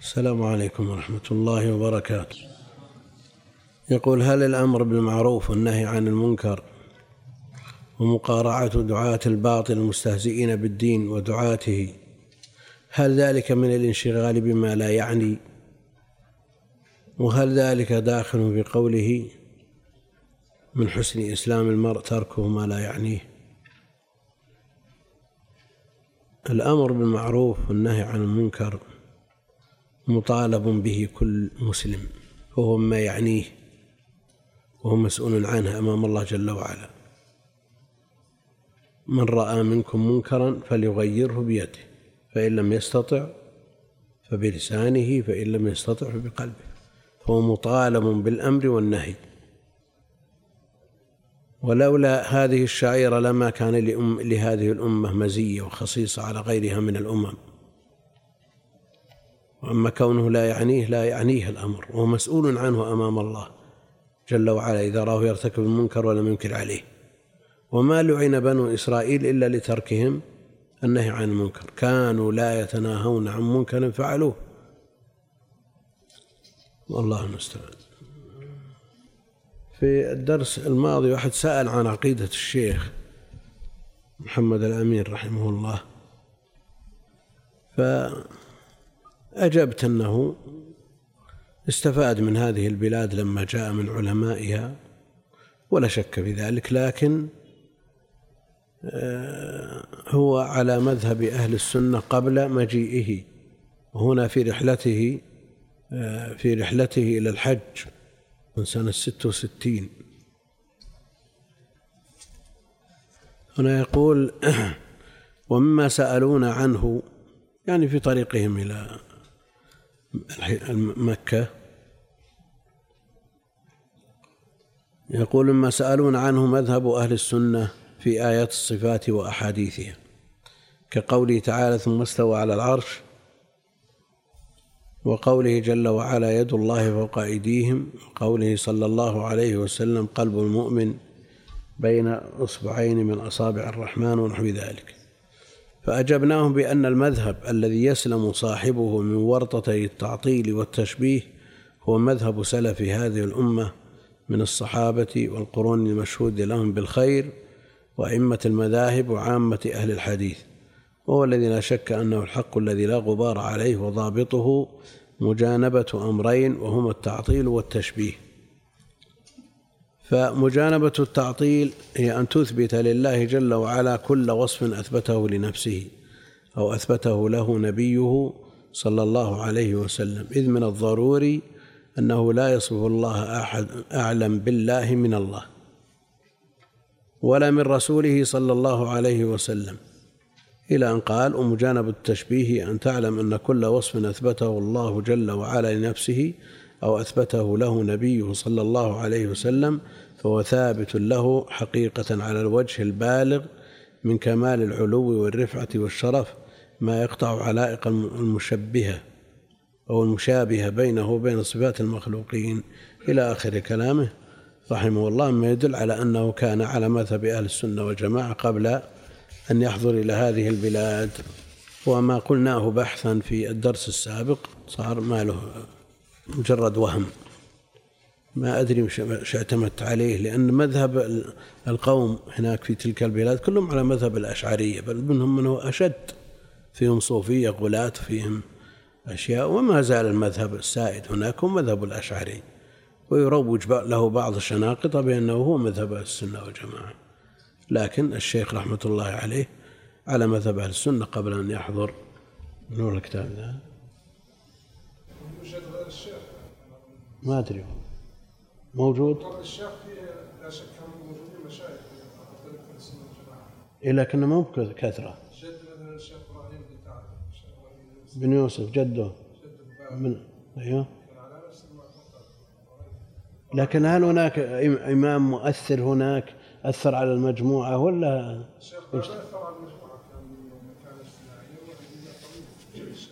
السلام عليكم ورحمة الله وبركاته. يقول هل الأمر بالمعروف والنهي عن المنكر ومقارعة دعاة الباطل المستهزئين بالدين ودعاته هل ذلك من الانشغال بما لا يعني؟ وهل ذلك داخل في قوله من حسن إسلام المرء تركه ما لا يعنيه؟ الأمر بالمعروف والنهي عن المنكر مطالب به كل مسلم وهو ما يعنيه وهو مسؤول عنه أمام الله جل وعلا. من رأى منكم منكرا فليغيره بيده فإن لم يستطع فبلسانه فإن لم يستطع فبقلبه. فهو مطالب بالأمر والنهي. ولولا هذه الشعيرة لما كان لأم لهذه الأمة مزية وخصيصة على غيرها من الأمم. وأما كونه لا يعنيه لا يعنيه الأمر وهو مسؤول عنه أمام الله جل وعلا إذا راه يرتكب المنكر ولم ينكر عليه. وما لعن بنو إسرائيل إلا لتركهم النهي عن المنكر. كانوا لا يتناهون عن منكر فعلوه. والله المستعان. في الدرس الماضي واحد سأل عن عقيدة الشيخ محمد الأمين رحمه الله. فأجبت أنه استفاد من هذه البلاد لما جاء من علمائها ولا شك في ذلك لكن آه، هو على مذهب أهل السنة قبل مجيئه وهنا في رحلته آه، في رحلته إلى الحج من سنة ست وستين. هنا يقول ومما سألونا عنه يعني في طريقهم إلى مكة. يقول مما سألون عنه مذهب أهل السنة في آيات الصفات وأحاديثها. كقوله تعالى ثم استوى على العرش وقوله جل وعلا يد الله فوق أيديهم وقوله صلى الله عليه وسلم قلب المؤمن بين إصبعين من أصابع الرحمن ونحو ذلك. فأجبناهم بأن المذهب الذي يسلم صاحبه من ورطتي التعطيل والتشبيه هو مذهب سلف هذه الأمة من الصحابة والقرون المشهود لهم بالخير وأئمة المذاهب وعامة أهل الحديث وهو الذي لا شك أنه الحق الذي لا غبار عليه وضابطه مجانبة أمرين وهما التعطيل والتشبيه. فمجانبة التعطيل هي أن تثبت لله جل وعلا كل وصف أثبته لنفسه أو أثبته له نبيه صلى الله عليه وسلم إذ من الضروري أنه لا يصف الله أحد أعلم بالله من الله ولا من رسوله صلى الله عليه وسلم إلى أن قال ومجانب التشبيه أن تعلم أن كل وصف أثبته الله جل وعلا لنفسه أو أثبته له نبيه صلى الله عليه وسلم فهو ثابت له حقيقة على الوجه البالغ من كمال العلو والرفعة والشرف ما يقطع علائق المشبهة أو المشابهة بينه وبين صفات المخلوقين. إلى آخر كلامه رحمه الله ما يدل على أنه كان على مذهب أهل السنة والجماعة قبل أن يحضر إلى هذه البلاد. وما قلناه بحثا في الدرس السابق صار ما له مجرد وهم. ما أدري مش اعتمدت عليه لأن مذهب القوم هناك في تلك البلاد كلهم على مذهب الأشعرية بل منهم من هو أشد. فيهم صوفية غلاة فيهم أشياء وما زال المذهب السائد هناك هو مذهب الأشعري. ويروج له بعض الشناقطة بأنه هو مذهب السنة والجماعة. لكن الشيخ رحمة الله عليه على مذهب أهل السنة قبل أن يحضر. نور الكتاب ذا؟ ما أدري. موجود؟ الشيخ لا شك موجودين مشايخ إيه لكنه مو بكثرة جد الشيخ إبراهيم بن يوسف جده. من أيوه. لكن هل هناك إمام مؤثر هناك؟ أثر على المجموعة ولا؟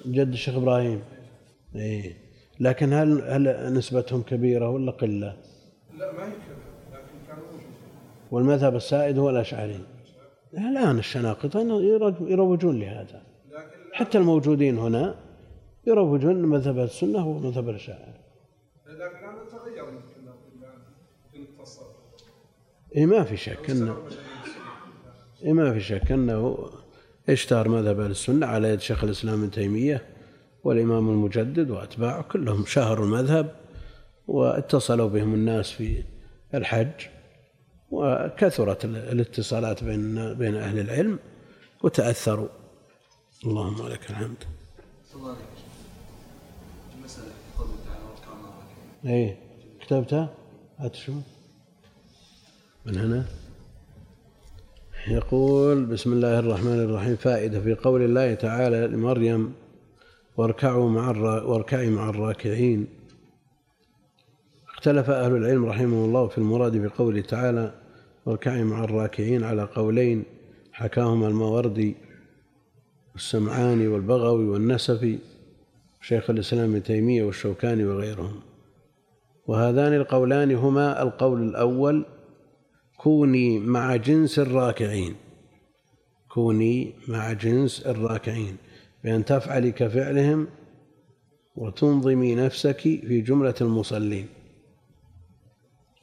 جد الشيخ إبراهيم. إيه. لكن هل هل نسبتهم كبيرة ولا قلة؟ لا ما هي كبيرة لكن كانوا والمذهب السائد هو الأشعري. الآن الشناقطة يروجون لهذا. حتى الموجودين هنا يروجون مذهب السنة هو مذهب الأشاعرة لكن هذا تغير يمكن إيه ما في شك أنه إيه ما في شك أنه اشتهر مذهب السنة على يد شيخ الإسلام ابن تيمية. والإمام المجدد وأتباعه كلهم شهروا المذهب واتصلوا بهم الناس في الحج وكثرت الاتصالات بين بين أهل العلم وتأثروا. اللهم لك الحمد. الله تعالى اي كتبتها؟ هات شو من هنا؟ يقول بسم الله الرحمن الرحيم. فائدة في قول الله تعالى لمريم واركعوا مع واركعي مع الراكعين. اختلف أهل العلم رحمه الله في المراد بقوله تعالى واركعي مع الراكعين على قولين حكاهما الماوردي والسمعاني والبغوي والنسفي شيخ الإسلام ابن تيمية والشوكاني وغيرهم. وهذان القولان هما القول الأول كوني مع جنس الراكعين. كوني مع جنس الراكعين. بأن تفعلي كفعلهم وتنظمي نفسك في جملة المصلين.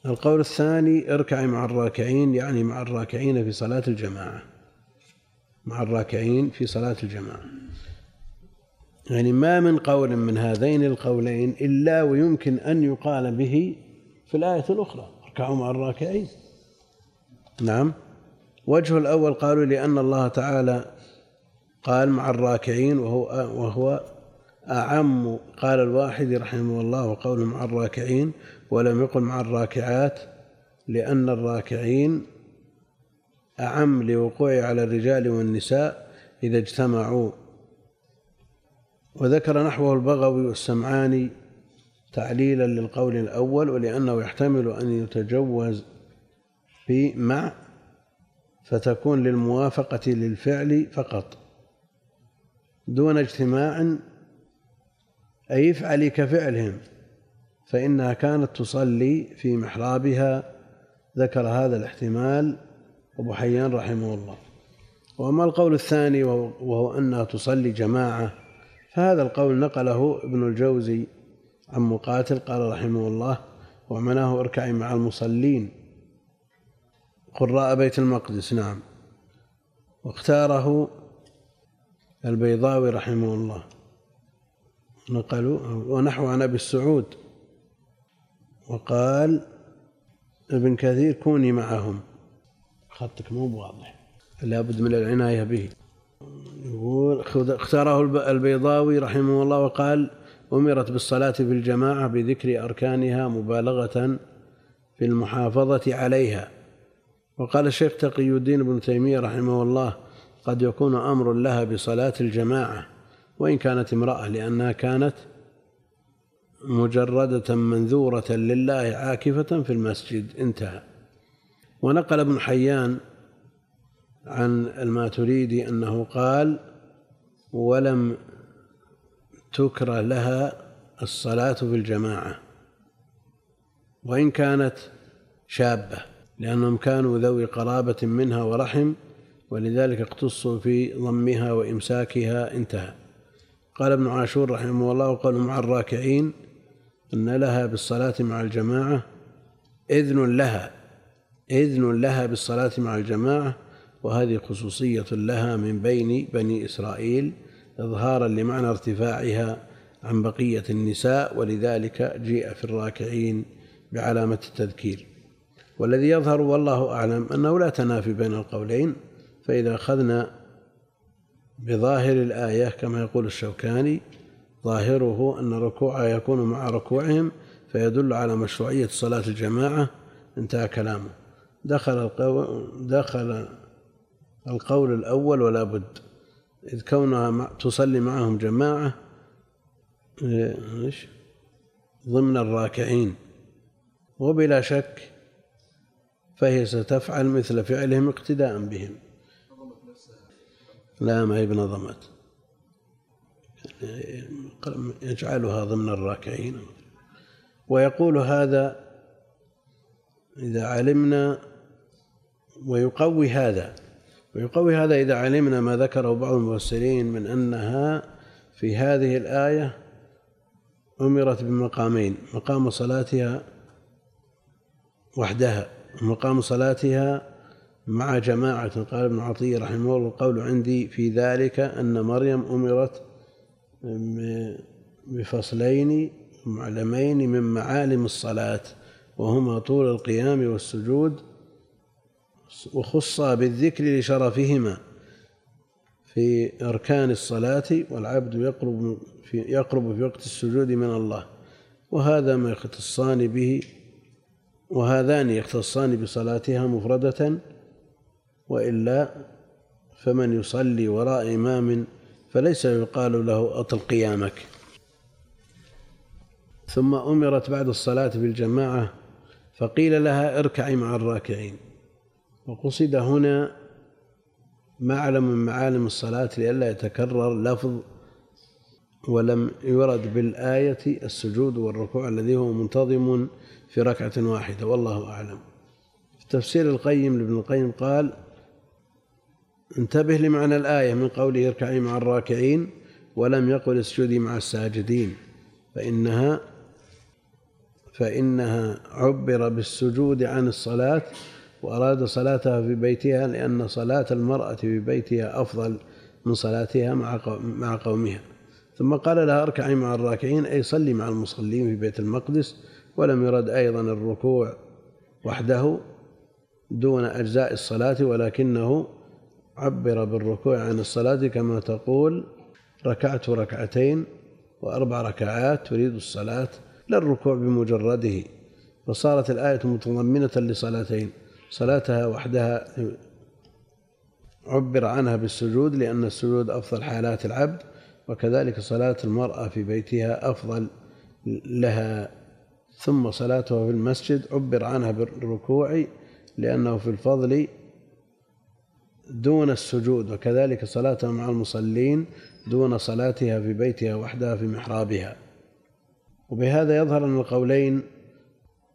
القول الثاني اركعي مع الراكعين يعني مع الراكعين في صلاة الجماعة. مع الراكعين في صلاة الجماعة. يعني ما من قول من هذين القولين إلا ويمكن أن يقال به في الآية الأخرى. اركعوا مع الراكعين. نعم. وجه الأول قالوا لأن الله تعالى قال مع الراكعين وهو وهو أعم. قال الواحد رحمه الله وقول مع الراكعين ولم يقل مع الراكعات لأن الراكعين أعم لوقوعه على الرجال والنساء إذا اجتمعوا. وذكر نحوه البغوي والسمعاني تعليلا للقول الأول ولأنه يحتمل أن يتجوز في مع فتكون للموافقة للفعل فقط. دون اجتماع أي افعلي كفعلهم فإنها كانت تصلي في محرابها. ذكر هذا الاحتمال أبو حيان رحمه الله. وأما القول الثاني وهو أنها تصلي جماعة فهذا القول نقله ابن الجوزي عن مقاتل قال رحمه الله ومناه اركعي مع المصلين قراء بيت المقدس. نعم. واختاره البيضاوي رحمه الله. نقلوا ونحو عن أبي السعود. وقال ابن كثير كوني معهم. خطك مو واضح لابد من العناية به. يقول اختاره البيضاوي رحمه الله وقال أمرت بالصلاة في الجماعه بذكر أركانها مبالغة في المحافظة عليها. وقال الشيخ تقي الدين بن تيمية رحمه الله قد يكون أمر لها بصلاة الجماعة وإن كانت امرأة لأنها كانت مجردة منذورة لله عاكفة في المسجد انتهى. ونقل ابن حيان عن الماتريدي أنه قال ولم تكره لها الصلاة في الجماعة وإن كانت شابة لأنهم كانوا ذوي قرابة منها ورحم ولذلك اقتصوا في ضمها وإمساكها انتهى. قال ابن عاشور رحمه الله وقالوا مع الراكعين أن لها بالصلاة مع الجماعة إذن لها إذن لها بالصلاة مع الجماعة وهذه خصوصية لها من بين بني إسرائيل إظهارا لمعنى ارتفاعها عن بقية النساء ولذلك جيء في الراكعين بعلامة التذكير. والذي يظهر والله أعلم أنه لا تنافي بين القولين فإذا أخذنا بظاهر الآية كما يقول الشوكاني ظاهره أن ركوعها يكون مع ركوعهم فيدل على مشروعية صلاة الجماعة. انتهى كلامه. دخل القول دخل القول الأول ولا بد. إذ كونها تصلي معهم جماعة ضمن الراكعين. وبلا شك فهي ستفعل مثل فعلهم اقتداء بهم. لا ما هي بنظمت يجعلها ضمن الراكعين. ويقول هذا إذا علمنا ويقوي هذا. ويقوي هذا إذا علمنا ما ذكره بعض المفسرين من أنها في هذه الآية أمرت بمقامين. مقام صلاتها وحدها ومقام صلاتها مع جماعة قال ابن عطية رحمه الله القول عندي في ذلك أن مريم أمرت بفصلين معلمين من معالم الصلاة وهما طول القيام والسجود وخصا بالذكر لشرفهما في أركان الصلاة والعبد يقرب في يقرب في وقت السجود من الله. وهذا ما يختصان به وهذان يختصان بصلاتها مفردة وإلا فمن يصلي وراء إمام فليس يقال له أطل قيامك. ثم أمرت بعد الصلاة بالجماعة فقيل لها اركعي مع الراكعين. وقصد هنا معلم من معالم الصلاة لئلا يتكرر لفظ ولم يرد بالآية السجود والركوع الذي هو منتظم في ركعة واحدة والله أعلم. في تفسير القيم لابن القيم قال انتبه لمعنى الآية من قوله اركعي مع الراكعين ولم يقل اسجدي مع الساجدين فإنها فإنها عبر بالسجود عن الصلاة وأراد صلاتها في بيتها لأن صلاة المرأة في بيتها أفضل من صلاتها مع قومها. ثم قال لها اركعي مع الراكعين أي صلي مع المصلين في بيت المقدس ولم يرد أيضا الركوع وحده دون أجزاء الصلاة ولكنه عبر بالركوع عن الصلاة كما تقول ركعت ركعتين وأربع ركعات تريد الصلاة لا الركوع بمجرده فصارت الآية متضمنة لصلاتين صلاتها وحدها عبر عنها بالسجود لأن السجود أفضل حالات العبد وكذلك صلاة المرأة في بيتها أفضل لها ثم صلاتها في المسجد عبر عنها بالركوع لأنه في الفضل دون السجود وكذلك صلاتها مع المصلين دون صلاتها في بيتها وحدها في محرابها. وبهذا يظهر أن القولين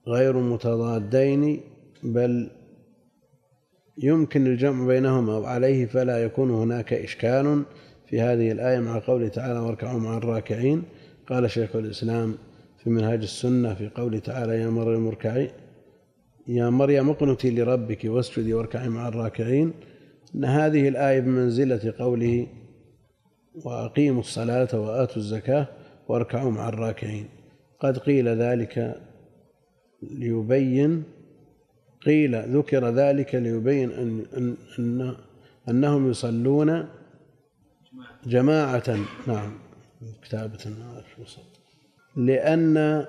غير متضادين بل يمكن الجمع بينهما وعليه فلا يكون هناك إشكال في هذه الآية مع قوله تعالى واركعوا مع الراكعين قال شيخ الإسلام في منهاج السنة في قوله تعالى يا مريم اركعي يا مريم اقنتي لربك واسجدي واركعي مع الراكعين أن هذه الآية بمنزلة قوله وأقيموا الصلاة وآتوا الزكاة واركعوا مع الراكعين. قد قيل ذلك ليبين قيل ذكر ذلك ليبين أن, أن, أن أنهم يصلون جماعة. نعم كتابة لأن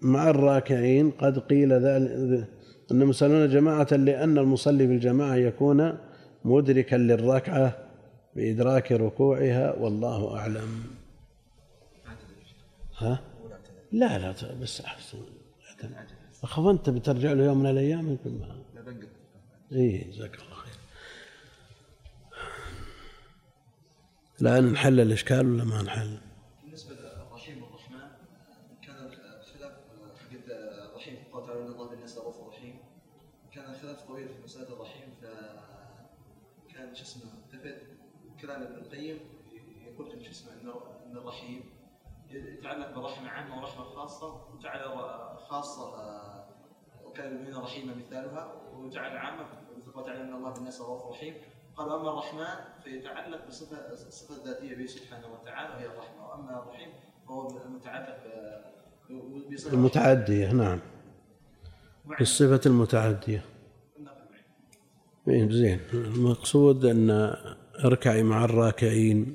مع الراكعين قد قيل ذلك أنهم يصلون جماعة لأن المصلي في الجماعة يكون مدركا للركعة بإدراك ركوعها والله أعلم. ها؟ لا لا بس أحسن. أخاف أنت بترجع له يوم من الأيام؟ يمكن ما. إيه جزاك الله خير. الآن نحل الإشكال ولا ما نحل؟ بالنسبة للرحيم والرحمن كان الخلاف حق الرحيم قال تعالى إن الله بالناس رؤوف رحيم كان الخلاف طويل في مسألة الرحيم فكان شو اسمه التفت القيم يقول شو اسمه إن الرحيم يتعلق برحمة عامة ورحمة خاصة وجعل خاصة وكان المؤمنين رحيما مثالها وجعل عامة مثل تعالى إن الله بالناس رؤوف رحيم. قال أما الرحمن فيتعلق بصفة الصفة الذاتية به سبحانه وتعالى وهي الرحمة. وأما الرحيم فهو متعلق بصفة المتعدية نعم. بالصفة المتعدية. إيه، زين. المقصود أن اركعي مع الراكعين.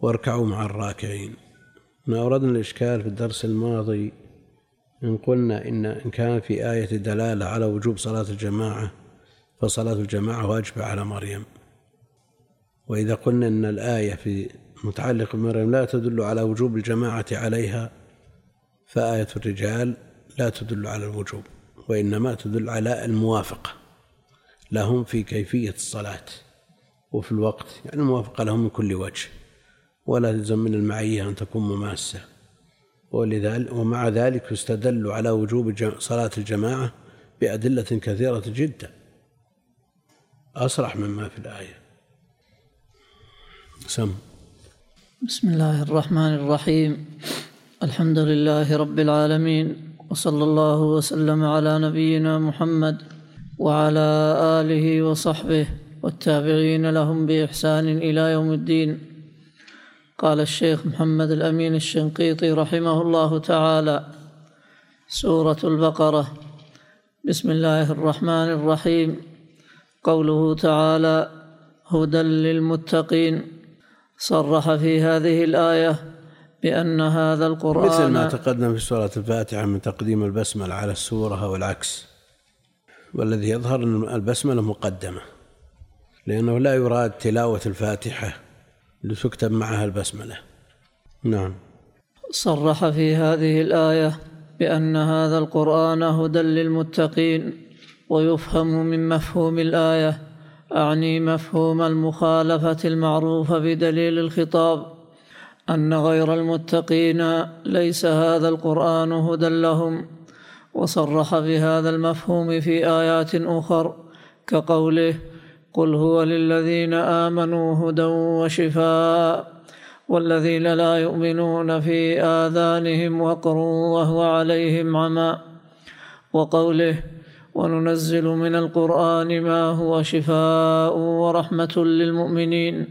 واركعوا مع الراكعين. ما أوردنا الإشكال في الدرس الماضي إن قلنا إن إن كان في آية دلالة على وجوب صلاة الجماعة فصلاة الجماعة واجبة على مريم. وإذا قلنا أن الآية في متعلق بمريم لا تدل على وجوب الجماعة عليها فآية الرجال لا تدل على الوجوب وإنما تدل على الموافقة. لهم في كيفية الصلاة. وفي الوقت يعني الموافقة لهم من كل وجه. ولا تلزم من المعية أن تكون مماسة. ولذلك ومع ذلك يستدل على وجوب صلاة الجماعة بأدلة كثيرة جدا. أصرح مما في الآية. سم. بسم الله الرحمن الرحيم. الحمد لله رب العالمين. وصلى الله وسلم على نبينا محمد وعلى آله وصحبه. والتابعين لهم بإحسان إلى يوم الدين. قال الشيخ محمد الأمين الشنقيطي رحمه الله تعالى سورة البقرة. بسم الله الرحمن الرحيم. قوله تعالى هدى للمتقين. صرح في هذه الآية بأن هذا القرآن مثل ما تقدم في سورة الفاتحة من تقديم البسملة على السورة والعكس. والذي يظهر أن البسملة مقدمة. لأنه لا يراد تلاوة الفاتحة لتكتب معها البسملة. نعم. صرح في هذه الآية بأن هذا القرآن هدى للمتقين ويفهم من مفهوم الآية أعني مفهوم المخالفة المعروفه بدليل الخطاب أن غير المتقين ليس هذا القرآن هدى لهم. وصرح بهذا المفهوم في آيات أخر كقوله قل هو للذين امنوا هدى وشفاء والذين لا يؤمنون في اذانهم وقر وهو عليهم عمى وقوله وننزل من القران ما هو شفاء ورحمه للمؤمنين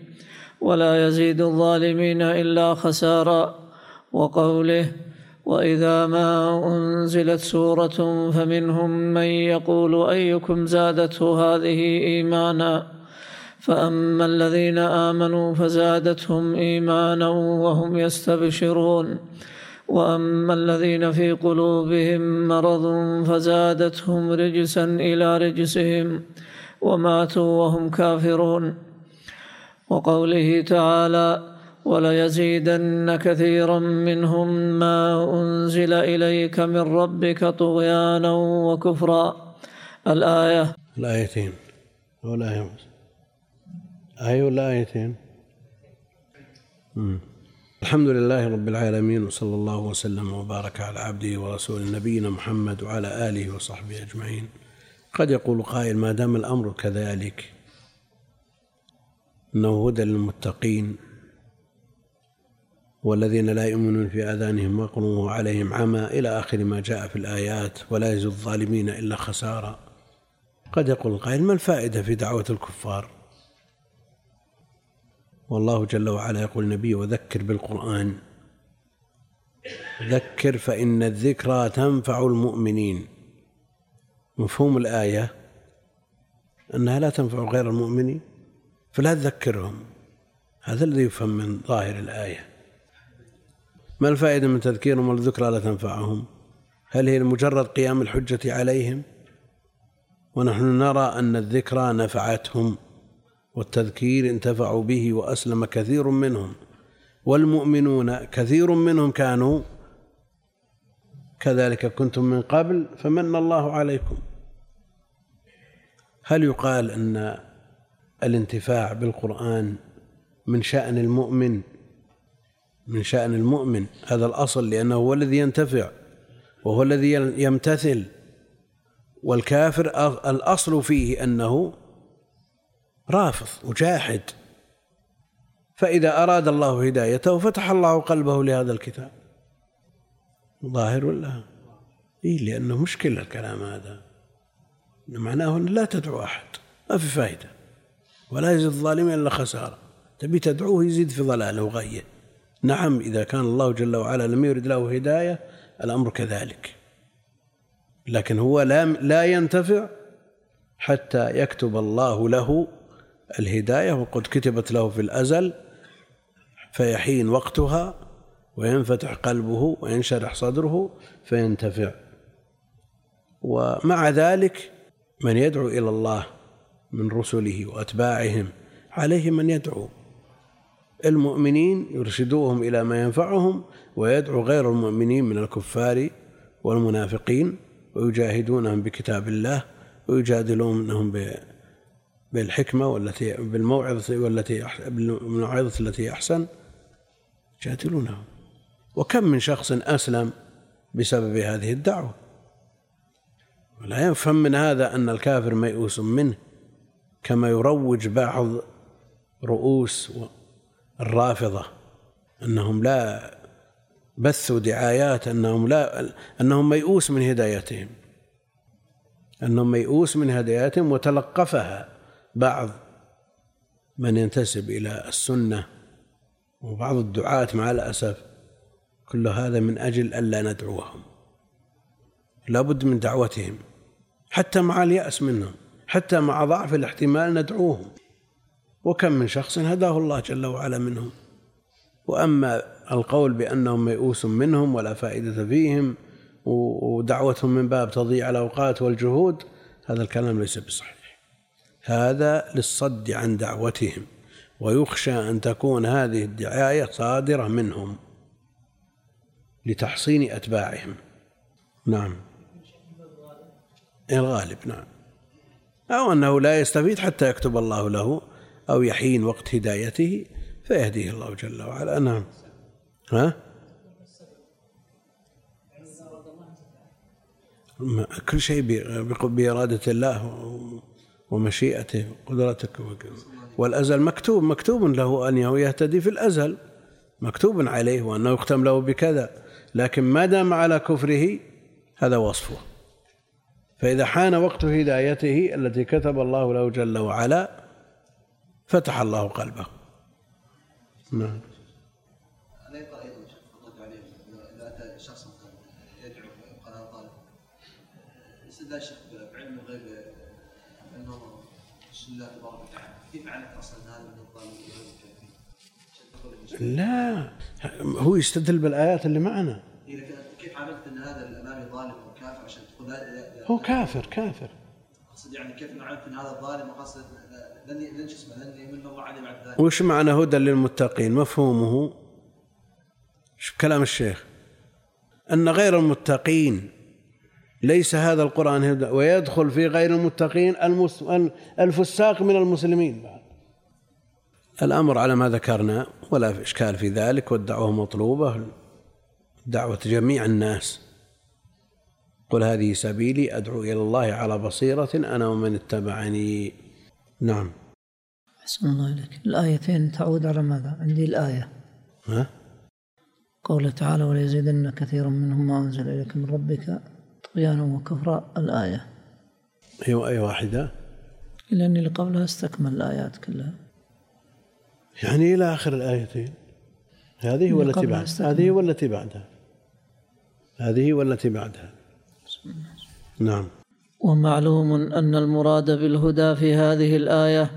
ولا يزيد الظالمين الا خسارا وقوله وإذا ما أنزلت سورة فمنهم من يقول أيكم زادته هذه إيمانا؟ فأما الذين آمنوا فزادتهم إيمانا وهم يستبشرون. وأما الذين في قلوبهم مرض فزادتهم رجسا إلى رجسهم وماتوا وهم كافرون. وقوله تعالى وليزيدن كثيرا منهم ما أنزل إليك من ربك طغيانا وكفرا. الآية. الآيتين. ولا آية آية ولا آيتين. الحمد لله رب العالمين وصلى الله وسلم وبارك على عبده ورسوله نبينا محمد وعلى آله وصحبه أجمعين. قد يقول قائل ما دام الأمر كذلك أنه هدى للمتقين والذين لا يؤمنون في آذانهم وقر وعليهم عمى إلى آخر ما جاء في الآيات ولا يزيد الظالمين إلا خسارا. قد يقول القائل ما الفائدة في دعوة الكفار؟ والله جل وعلا يقول النبي وذكر بالقرآن. ذكر فإن الذكرى تنفع المؤمنين. مفهوم الآية أنها لا تنفع غير المؤمنين؟ فلا تذكرهم. هذا الذي يفهم من ظاهر الآية. ما الفائدة من تذكيرهم والذكرى لا تنفعهم؟ هل هي مجرد قيام الحجة عليهم؟ ونحن نرى أن الذكرى نفعتهم والتذكير انتفعوا به وأسلم كثير منهم والمؤمنون كثير منهم كانوا كذلك كنتم من قبل فمن الله عليكم. هل يقال أن الانتفاع بالقرآن من شأن المؤمن من شأن المؤمن هذا الأصل لأنه هو الذي ينتفع وهو الذي يمتثل. والكافر الأصل فيه أنه رافض وجاحد. فإذا أراد الله هدايته فتح الله قلبه لهذا الكتاب. ظاهر ولا؟ إيه لأنه مشكلة الكلام هذا. معناه أن لا تدعو أحد ما في فائدة ولا يزيد الظالمين إلا خسارة. تبي تدعوه يزيد في ضلاله وغيه نعم إذا كان الله جل وعلا لم يرد له هداية الأمر كذلك. لكن هو لا لا ينتفع حتى يكتب الله له الهداية وقد كتبت له في الأزل فيحين وقتها وينفتح قلبه وينشرح صدره فينتفع. ومع ذلك من يدعو إلى الله من رسله وأتباعهم عليه من يدعو. المؤمنين يرشدوهم إلى ما ينفعهم ويدعو غير المؤمنين من الكفار والمنافقين ويجاهدونهم بكتاب الله ويجادلونهم بالحكمة والتي بالموعظة والتي بالموعظة التي أحسن يجادلونهم. وكم من شخص أسلم بسبب هذه الدعوة؟ ولا يفهم من هذا أن الكافر ميؤوس منه كما يروج بعض رؤوس الرافضة أنهم لا بثوا دعايات أنهم لا أنهم ميؤوس من هدايتهم. أنهم ميؤوس من هدايتهم وتلقفها بعض من ينتسب إلى السنة وبعض الدعاة مع الأسف. كل هذا من أجل ألا ندعوهم. لابد من دعوتهم حتى مع اليأس منهم حتى مع ضعف الاحتمال ندعوهم. وكم من شخص هداه الله جل وعلا منهم. وأما القول بأنهم ميؤوس منهم ولا فائدة فيهم ودعوتهم من باب تضييع الأوقات والجهود هذا الكلام ليس بصحيح. هذا للصد عن دعوتهم ويخشى أن تكون هذه الدعاية صادرة منهم لتحصين أتباعهم. نعم. الغالب نعم. أو أنه لا يستفيد حتى يكتب الله له. أو يحين وقت هدايته فيهديه الله جل وعلا. نعم. ها؟ كل شيء بإرادة الله ومشيئته وقدرتك والأزل مكتوب مكتوب له أن يهتدي في الأزل. مكتوب عليه وأنه يختم له بكذا. لكن ما دام على كفره هذا وصفه. فإذا حان وقت هدايته التي كتب الله له جل وعلا فتح الله قلبه. نعم. بعلم الغيب انه بسم الله تبارك وتعالى. كيف أصلا هذا من الظالمين لا. هو يستدل بالآيات اللي معنا. كيف عرفت إن هذا الامامي ظالم أو كافر عشان تقول هو كافر كافر. أقصد يعني كيف عرفت إن هذا ظالم وقصد لن لن اسمه لن يمن الله وش معنى هدى للمتقين؟ مفهومه. كلام الشيخ؟ أن غير المتقين ليس هذا القرآن هدى ويدخل في غير المتقين الفساق من المسلمين بعد. الأمر على ما ذكرنا ولا إشكال في ذلك والدعوة مطلوبة دعوة جميع الناس. قل هذه سبيلي أدعو إلى الله على بصيرة أنا ومن اتبعني. نعم. أحسن الله إليك. الآيتين تعود على ماذا؟ عندي الآية. ها؟ قوله تعالى وليزيدن كثيرا منهم ما أنزل إليك من ربك طغيانا وكفرا. الآية. هي أي واحدة؟ لأني اللي قبلها استكمل الآيات كلها. يعني إلى آخر الآيتين. هذه والتي بعدها هذه والتي بعدها. هذه والتي بعدها. نعم. ومعلوم أن المراد بالهدى في هذه الآية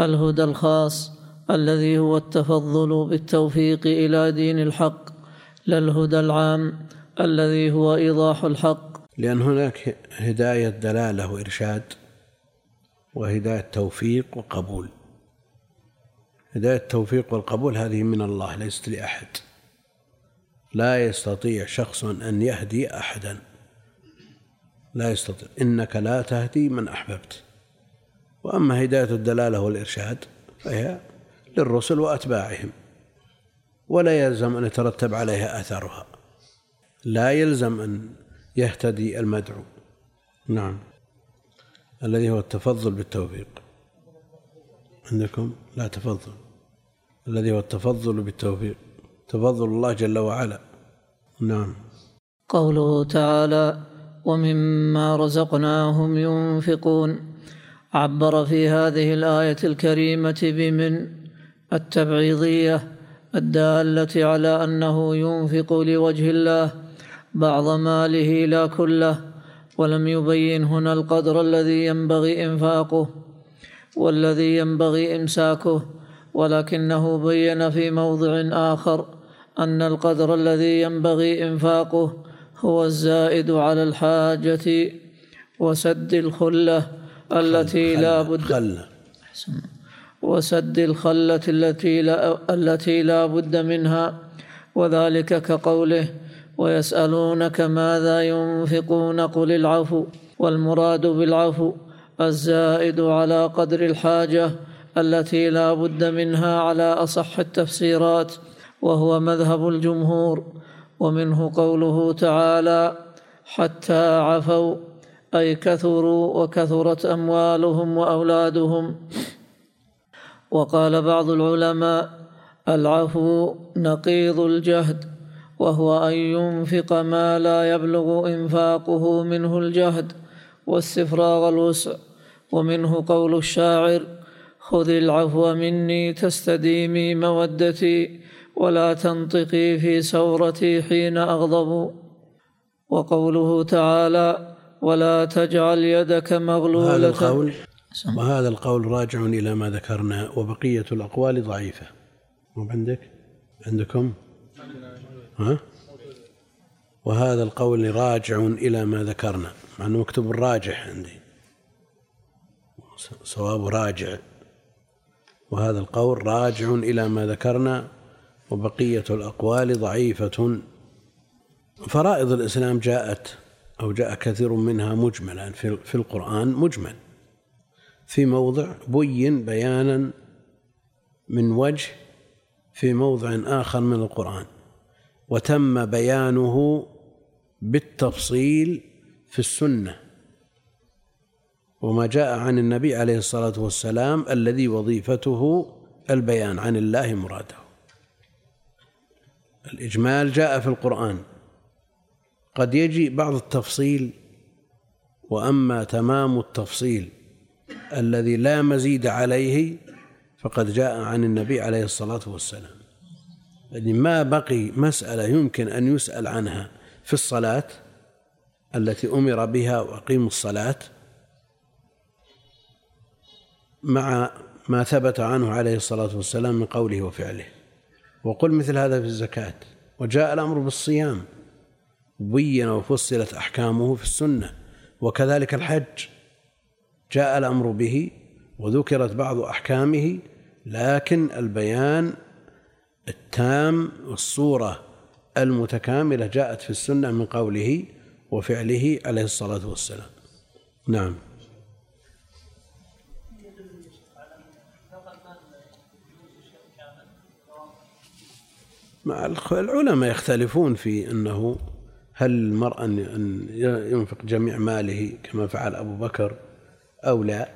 الهدى الخاص الذي هو التفضل بالتوفيق إلى دين الحق لا الهدى العام الذي هو إيضاح الحق. لأن هناك هداية دلالة وإرشاد وهداية توفيق وقبول. هداية التوفيق والقبول هذه من الله ليست لأحد. لا يستطيع شخص أن يهدي أحدا. لا يستطيع. إنك لا تهدي من أحببت. وأما هداية الدلالة والإرشاد فهي للرسل وأتباعهم ولا يلزم أن يترتب عليها أثرها لا يلزم أن يهتدي المدعو. نعم. الذي هو التفضل بالتوفيق. عندكم؟ لا تفضل. الذي هو التفضل بالتوفيق. تفضل الله جل وعلا. نعم. قوله تعالى ومما رزقناهم ينفقون. عبر في هذه الآية الكريمة بمن؟ التبعيضية الدالة على أنه ينفق لوجه الله بعض ماله لا كله ولم يبين هنا القدر الذي ينبغي إنفاقه والذي ينبغي إمساكه ولكنه بين في موضع آخر أن القدر الذي ينبغي إنفاقه هو الزائد على الحاجة وسد الخلة التي لا بد خلة. وسد الخلة التي لا التي لا بد منها. وذلك كقوله ويسألونك ماذا ينفقون؟ قل العفو والمراد بالعفو الزائد على قدر الحاجة التي لا بد منها على أصح التفسيرات وهو مذهب الجمهور. ومنه قوله تعالى حتى عفوا أي كثروا وكثرت أموالهم وأولادهم. وقال بعض العلماء العفو نقيض الجهد وهو أن ينفق ما لا يبلغ إنفاقه منه الجهد واستفراغ الوسع. ومنه قول الشاعر خذ العفو مني تستديمي مودتي. ولا تنطقي في سورتي حين أغضب. وقوله تعالى ولا تجعل يدك مغلولة. هذا القول وهذا القول راجع إلى ما ذكرنا وبقية الأقوال ضعيفة. مو عندك؟ عندكم؟ ها؟ وهذا القول راجع إلى ما ذكرنا مع إنه مكتوب الراجح عندي. صواب راجع. وهذا القول راجع إلى ما ذكرنا وبقية الأقوال ضعيفة. فرائض الإسلام جاءت أو جاء كثير منها مجملا في القرآن مجمل في موضع بين بيانا من وجه في موضع آخر من القرآن وتم بيانه بالتفصيل في السنة. وما جاء عن النبي عليه الصلاة والسلام الذي وظيفته البيان عن الله مراده. الإجمال جاء في القرآن. قد يجي بعض التفصيل وأما تمام التفصيل الذي لا مزيد عليه فقد جاء عن النبي عليه الصلاة والسلام. يعني ما بقي مسألة يمكن أن يسأل عنها في الصلاة التي أمر بها وأقيموا الصلاة مع ما ثبت عنه عليه الصلاة والسلام من قوله وفعله. وقل مثل هذا في الزكاة. وجاء الأمر بالصيام. بين وفصلت أحكامه في السنة. وكذلك الحج. جاء الأمر به وذكرت بعض أحكامه لكن البيان التام والصورة المتكاملة جاءت في السنة من قوله وفعله عليه الصلاة والسلام. نعم. مع العلماء يختلفون في أنه هل المرء أن ينفق جميع ماله كما فعل أبو بكر أو لا؟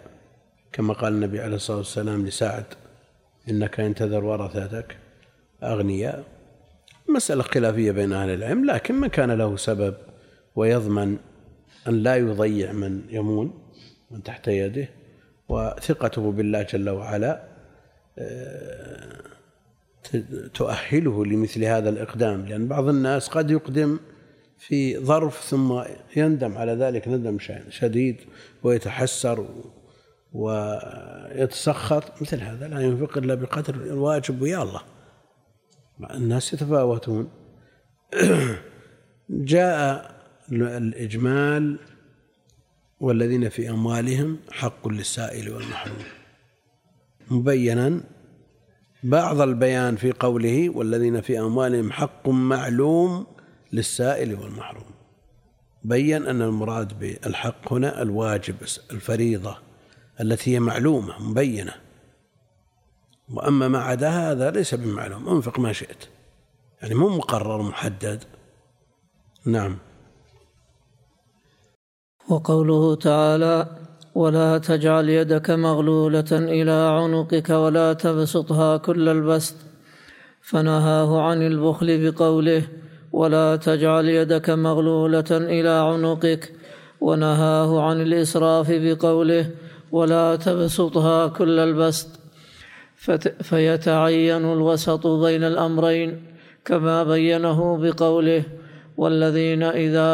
كما قال النبي عليه الصلاة والسلام لسعد إنك إن تذر ورثتك أغنياء. مسألة خلافية بين أهل العلم لكن من كان له سبب ويضمن أن لا يضيع من يمون من تحت يده وثقته بالله جل وعلا آه، تؤهله لمثل هذا الإقدام لأن بعض الناس قد يقدم في ظرف ثم يندم على ذلك ندم شديد ويتحسر ويتسخط. مثل هذا لا ينفق إلا بقدر الواجب ويا الله. الناس يتفاوتون. جاء الإجمال والذين في أموالهم حق للسائل والمحروم. مبينا بعض البيان في قوله والذين في أموالهم حق معلوم للسائل والمحروم. بين أن المراد بالحق هنا الواجب الفريضة التي هي معلومة مبينة. وأما ما عدا هذا ليس بمعلوم انفق ما شئت. يعني مو مقرر محدد. نعم. وقوله تعالى ولا تجعل يدك مغلولة إلى عنقك ولا تبسطها كل البسط. فنهاه عن البخل بقوله ولا تجعل يدك مغلولة إلى عنقك. ونهاه عن الإسراف بقوله ولا تبسطها كل البسط. فيتعين الوسط بين الأمرين كما بينه بقوله والذين إذا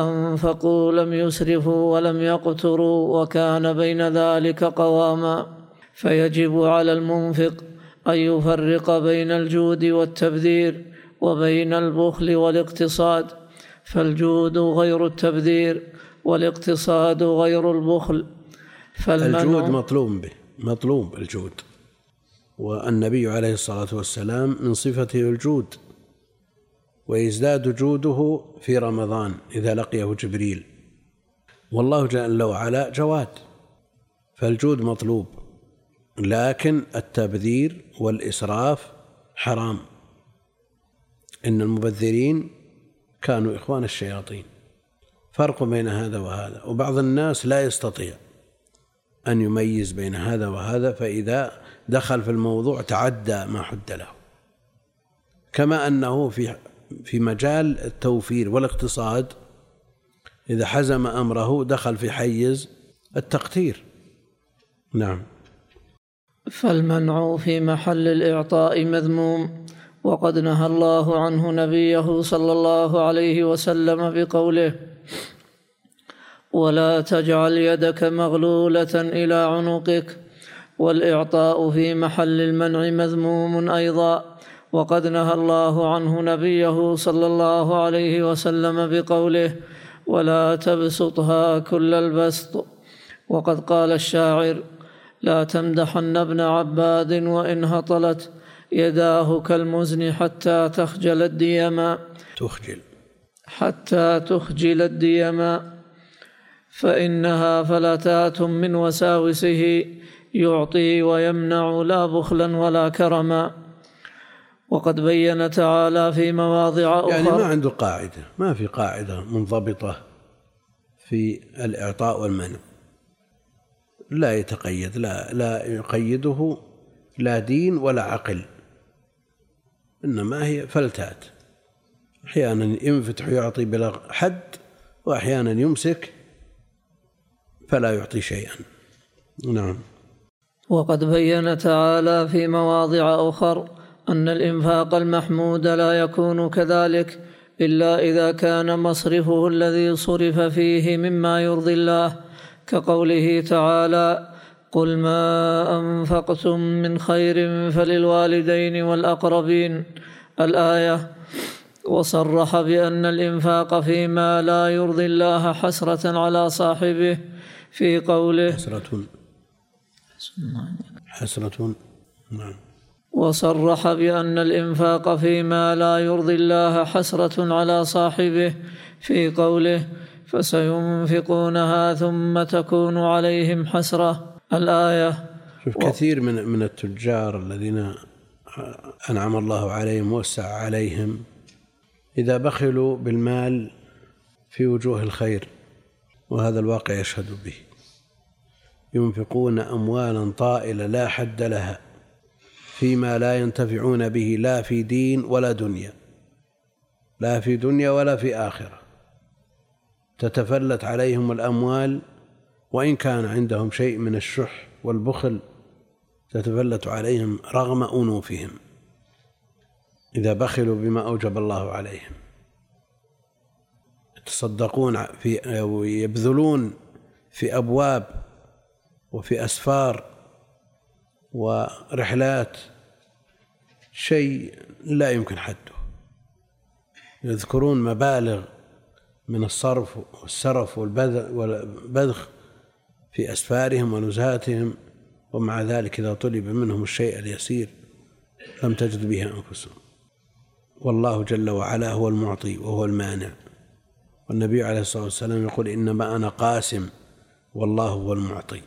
أنفقوا لم يسرفوا ولم يقتروا وكان بين ذلك قواما فيجب على المنفق أن يفرق بين الجود والتبذير وبين البخل والاقتصاد فالجود غير التبذير والاقتصاد غير البخل. الجود مطلوب به مطلوب الجود. والنبي عليه الصلاة والسلام من صفته الجود. ويزداد جوده في رمضان إذا لقيه جبريل. والله جل وعلا جواد فالجود مطلوب لكن التبذير والإسراف حرام. إن المبذرين كانوا إخوان الشياطين. فرق بين هذا وهذا وبعض الناس لا يستطيع أن يميز بين هذا وهذا فإذا دخل في الموضوع تعدى ما حد له. كما أنه في في مجال التوفير والاقتصاد إذا حزم أمره دخل في حيز التقتير. نعم. فالمنع في محل الإعطاء مذموم وقد نهى الله عنه نبيه صلى الله عليه وسلم بقوله ولا تجعل يدك مغلولة إلى عنقك والإعطاء في محل المنع مذموم أيضا. وقد نهى الله عنه نبيه صلى الله عليه وسلم بقوله ولا تبسطها كل البسط. وقد قال الشاعر لا تمدحن ابن عباد وإن هطلت يداه كالمزن حتى تخجل الديما تخجل. حتى تخجل الديما فإنها فلتات من وساوسه يعطي ويمنع لا بخلا ولا كرما. وقد بين تعالى في مواضع أخرى. يعني ما عنده قاعدة ما في قاعدة منضبطة في الإعطاء والمنع. لا يتقيد لا لا يقيده لا دين ولا عقل. إنما هي فلتات. أحيانا ينفتح ويعطي بلا حد وأحيانا يمسك فلا يعطي شيئا. نعم. وقد بين تعالى في مواضع أخر. أن الإنفاق المحمود لا يكون كذلك إلا إذا كان مصرفه الذي صرف فيه مما يرضي الله كقوله تعالى قل ما أنفقتم من خير فللوالدين والأقربين الآية وصرح بأن الإنفاق فيما لا يرضي الله حسرة على صاحبه في قوله حسرة حسرة نعم. وصرح بأن الإنفاق فيما لا يرضي الله حسرة على صاحبه في قوله فسينفقونها ثم تكون عليهم حسرة. الآية شوف كثير من من التجار الذين أنعم الله عليهم ووسع عليهم إذا بخلوا بالمال في وجوه الخير وهذا الواقع يشهد به. ينفقون أموالا طائلة لا حد لها. فيما لا ينتفعون به لا في دين ولا دنيا. لا في دنيا ولا في آخرة. تتفلت عليهم الأموال وإن كان عندهم شيء من الشح والبخل تتفلت عليهم رغم أنوفهم. إذا بخلوا بما أوجب الله عليهم. يتصدقون في أو يبذلون في أبواب وفي أسفار ورحلات شيء لا يمكن حده. يذكرون مبالغ من الصرف والسرف والبذخ في أسفارهم ونزهاتهم ومع ذلك إذا طلب منهم الشيء اليسير لم تجد به أنفسهم. والله جل وعلا هو المعطي وهو المانع. والنبي عليه الصلاة والسلام يقول إنما أنا قاسم والله هو المعطي.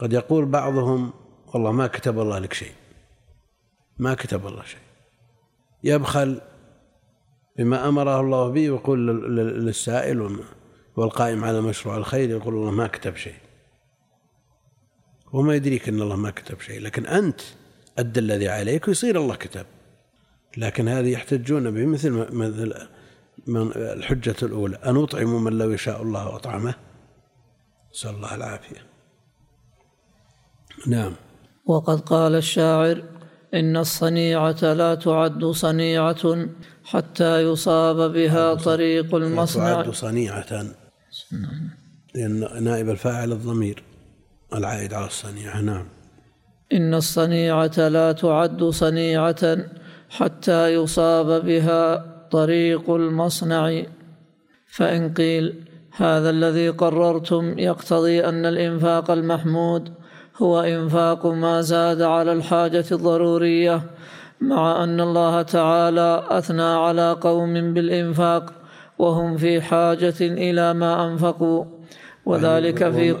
قد يقول بعضهم والله ما كتب الله لك شيء. ما كتب الله شيء. يبخل بما أمره الله به ويقول للسائل والقائم على مشروع الخير يقول الله ما كتب شيء. وما يدريك أن الله ما كتب شيء. لكن أنت أد الذي عليك ويصير الله كتب. لكن هذه يحتجون به مثل مثل من الحجة الأولى. أن أطعم من لو يشاء الله أطعمه نسأل الله العافية. نعم. وقد قال الشاعر إن الصنيعة لا تعد صنيعة حتى يصاب بها طريق المصنع تعد صنيعة. لأن نائب الفاعل الضمير العائد على الصنيعة. نعم. إن الصنيعة لا تعد صنيعة حتى يصاب بها طريق المصنع. فإن قيل هذا الذي قررتم يقتضي أن الإنفاق المحمود هو إنفاق ما زاد على الحاجة الضرورية مع أن الله تعالى أثنى على قوم بالإنفاق وهم في حاجة إلى ما أنفقوا وذلك في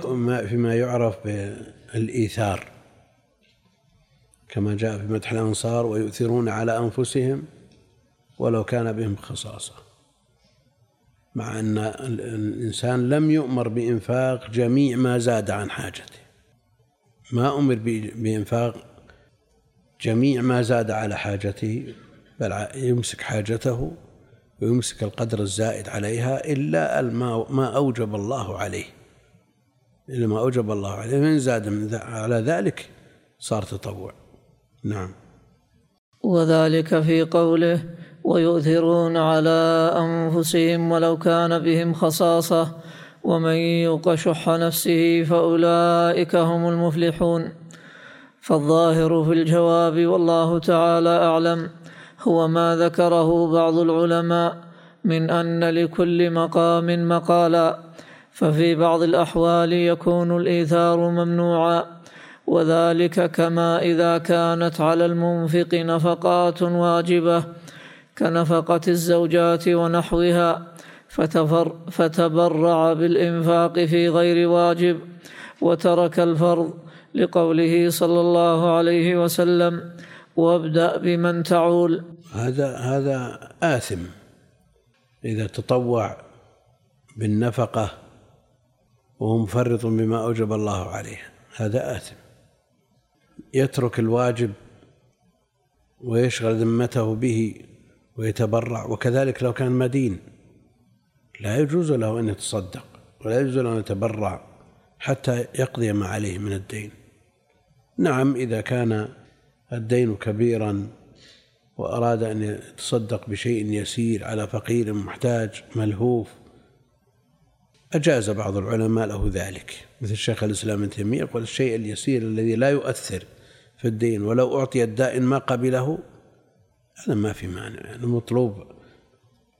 فيما يعرف بالإيثار كما جاء في مدح الأنصار ويؤثرون على أنفسهم ولو كان بهم خصاصة مع أن الإنسان لم يؤمر بإنفاق جميع ما زاد عن حاجته. ما أمر بإنفاق جميع ما زاد على حاجته بل يمسك حاجته ويمسك القدر الزائد عليها إلا ما أوجب الله عليه. إلا ما أوجب الله عليه. من زاد من على ذلك صار تطوع. نعم. وذلك في قوله ويؤثرون على أنفسهم ولو كان بهم خصاصة ومن يوق شح نفسه فأولئك هم المفلحون. فالظاهر في الجواب والله تعالى أعلم. هو ما ذكره بعض العلماء من أن لكل مقام مقالا. ففي بعض الأحوال يكون الإيثار ممنوعا. وذلك كما إذا كانت على المنفق نفقات واجبة كنفقة الزوجات ونحوها. فتفر فتبرع بالإنفاق في غير واجب وترك الفرض لقوله صلى الله عليه وسلم وابدأ بمن تعول. هذا هذا آثم. إذا تطوع بالنفقة وهو مفرط بما أوجب الله عليه هذا آثم. يترك الواجب ويشغل ذمته به ويتبرع وكذلك لو كان مدين. لا يجوز له أن يتصدق ولا يجوز له أن يتبرع حتى يقضي ما عليه من الدين. نعم إذا كان الدين كبيرا وأراد أن يتصدق بشيء يسير على فقير محتاج ملهوف أجاز بعض العلماء له ذلك مثل شيخ الإسلام ابن تيمية يقول الشيء اليسير الذي لا يؤثر في الدين ولو أعطي الدائن ما قبله هذا ما في مانع يعني مطلوب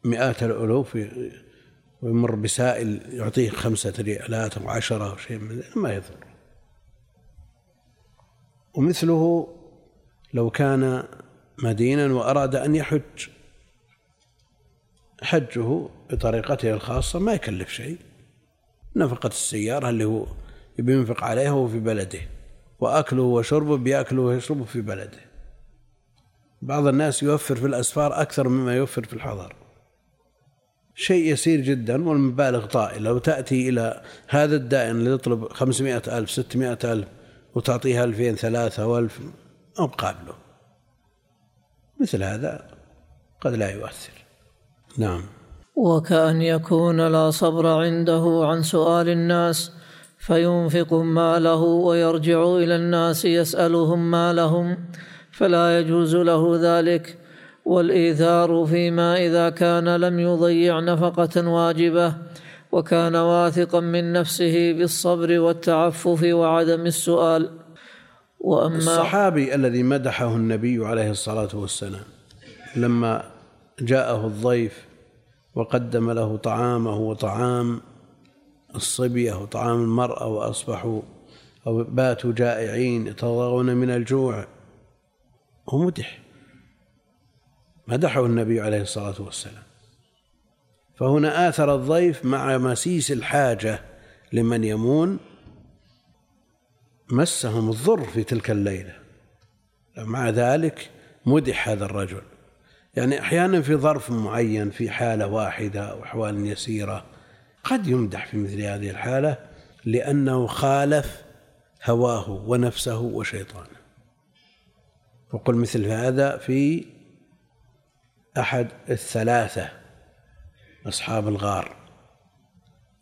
مئات الألوف ويمر بسائل يعطيه خمسة ريالات أو عشرة أو شيء من ما يضر. ومثله لو كان مدينا وأراد أن يحج حجه بطريقته الخاصة ما يكلف شيء. نفقة السيارة اللي هو بينفق عليها وهو في بلده وأكله وشربه بيأكله ويشربه في بلده. بعض الناس يوفر في الأسفار أكثر مما يوفر في الحضر. شيء يسير جدا والمبالغ طائلة وتأتي إلى هذا الدائن اللي يطلب خمسمائة ألف ستمائة ألف وتعطيها ألفين ثلاثة وألف أو قابله. مثل هذا قد لا يؤثر. نعم. وكأن يكون لا صبر عنده عن سؤال الناس فينفق ماله ويرجع إلى الناس يسألهم مالهم فلا يجوز له ذلك. والإيثار فيما إذا كان لم يضيع نفقة واجبة وكان واثقا من نفسه بالصبر والتعفف وعدم السؤال. وأما الصحابي الذي مدحه النبي عليه الصلاة والسلام لما جاءه الضيف وقدم له طعامه وطعام الصبية وطعام المرأة وأصبحوا أو باتوا جائعين يتضاغون من الجوع هو مدح. مدحه النبي عليه الصلاة والسلام. فهنا آثر الضيف مع مسيس الحاجة لمن يمون مسهم الضر في تلك الليلة. مع ذلك مدح هذا الرجل. يعني أحيانا في ظرف معين في حالة واحدة أو أحوال يسيرة قد يمدح في مثل هذه الحالة لأنه خالف هواه ونفسه وشيطانه. وقل مثل هذا في أحد الثلاثة أصحاب الغار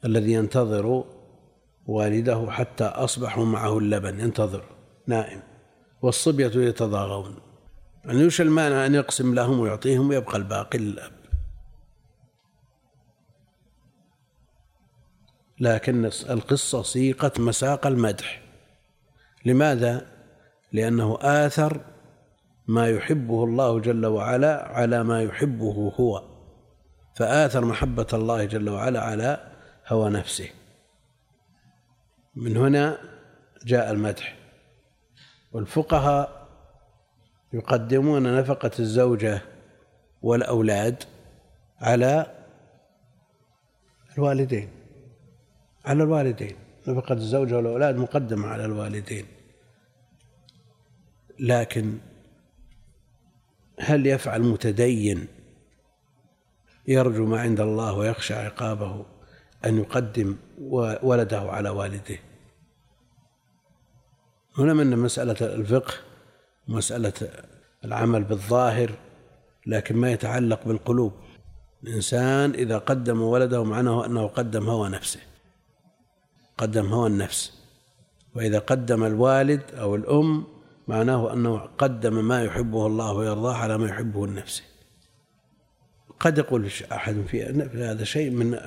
الذي ينتظر والده حتى أصبحوا معه اللبن ينتظر نائم والصبية يتضاغون. يعني يوش المانع أن يقسم لهم ويعطيهم ويبقى الباقي للأب؟ لكن القصة سيقت مساق المدح. لماذا؟ لأنه آثر ما يحبه الله جل وعلا على ما يحبه هو فآثر محبة الله جل وعلا على هوى نفسه. من هنا جاء المدح. والفقهاء يقدمون نفقة الزوجة والأولاد على الوالدين على الوالدين. نفقة الزوجة والأولاد مقدمة على الوالدين. لكن هل يفعل متدين يرجو ما عند الله ويخشى عقابه أن يقدم ولده على والده؟ هنا من مسألة الفقه مسألة العمل بالظاهر لكن ما يتعلق بالقلوب. الإنسان إذا قدم ولده معناه أنه قدم هوى نفسه. قدم هوى النفس. وإذا قدم الوالد أو الأم معناه أنه قدم ما يحبه الله ويرضاه على ما يحبه النفس. قد يقول أحد في هذا شيء من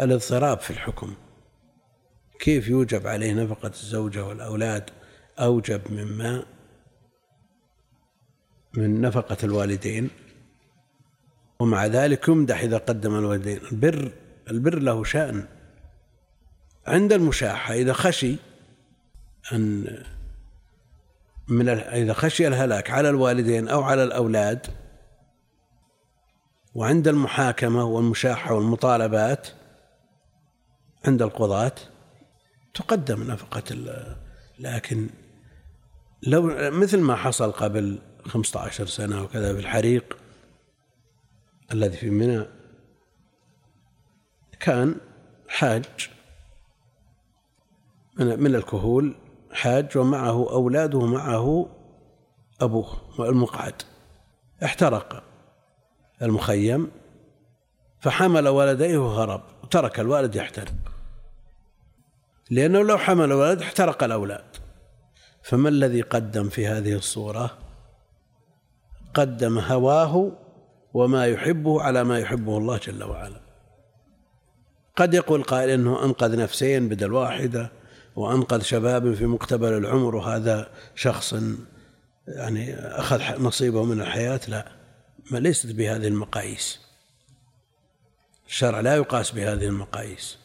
الاضطراب في الحكم. كيف يوجب عليه نفقة الزوجة والأولاد أوجب مما من نفقة الوالدين؟ ومع ذلك يمدح إذا قدم الوالدين. البر البر له شأن. عند المشاحة إذا خشي أن من إذا خشي الهلاك على الوالدين أو على الأولاد وعند المحاكمة والمشاحة والمطالبات عند القضاة تقدم نفقة لكن لو مثل ما حصل قبل 15 سنة وكذا في الحريق الذي في منى كان حاج من الكهول حاج ومعه أولاده معه أبوه المقعد. احترق المخيم فحمل ولديه وهرب وترك الوالد يحترق. لأنه لو حمل الولد احترق الأولاد. فما الذي قدم في هذه الصورة؟ قدم هواه وما يحبه على ما يحبه الله جل وعلا. قد يقول قائل إنه أنقذ نفسين بدل واحدة. وأنقذ شباب في مقتبل العمر وهذا شخص يعني أخذ نصيبه من الحياة. لا ما ليست بهذه المقاييس. الشرع لا يقاس بهذه المقاييس.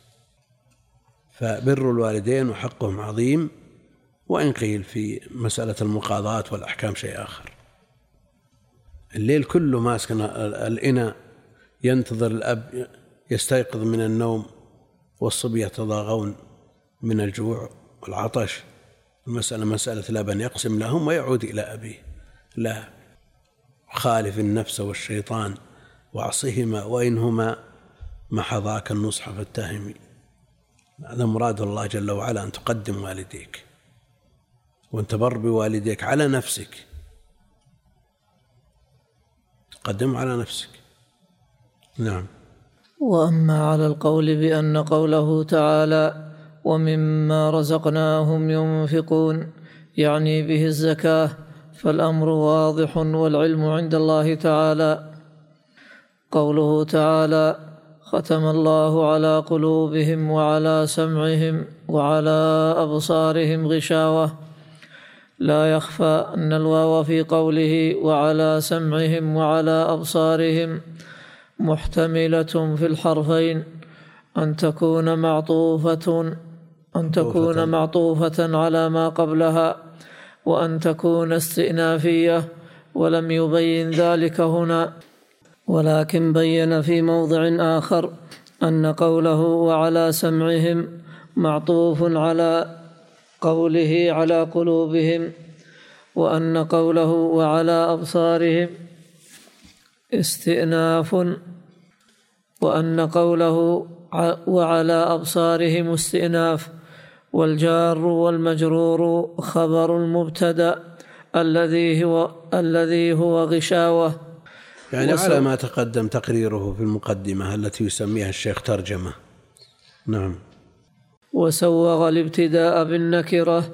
فبر الوالدين وحقهم عظيم وإن قيل في مسألة المقاضاة والأحكام شيء آخر. الليل كله ماسك الإناء ينتظر الأب يستيقظ من النوم والصبي يتضاغون. من الجوع والعطش. المسألة مسألة لبن يقسم لهم ويعود إلى أبيه. لا خالف النفس والشيطان وعصهما وإنهما محضاك النصح فاتهمي هذا مراد الله جل وعلا أن تقدم والديك وأن تبر بوالديك على نفسك. تقدم على نفسك. نعم. وأما على القول بأن قوله تعالى ومما رزقناهم ينفقون يعني به الزكاة فالأمر واضح والعلم عند الله تعالى. قوله تعالى ختم الله على قلوبهم وعلى سمعهم وعلى أبصارهم غشاوة لا يخفى أن الواو في قوله وعلى سمعهم وعلى أبصارهم محتملة في الحرفين أن تكون معطوفة أن تكون معطوفة على ما قبلها وأن تكون استئنافية ولم يبين ذلك هنا. ولكن بين في موضع آخر أن قوله وعلى سمعهم معطوف على قوله على قلوبهم وأن قوله وعلى أبصارهم استئناف وأن قوله وعلى أبصارهم استئناف. والجار والمجرور خبر المبتدأ الذي هو الذي هو غشاوة. يعني على ما تقدم تقريره في المقدمة التي يسميها الشيخ ترجمة. نعم. وسوغ الابتداء بالنكرة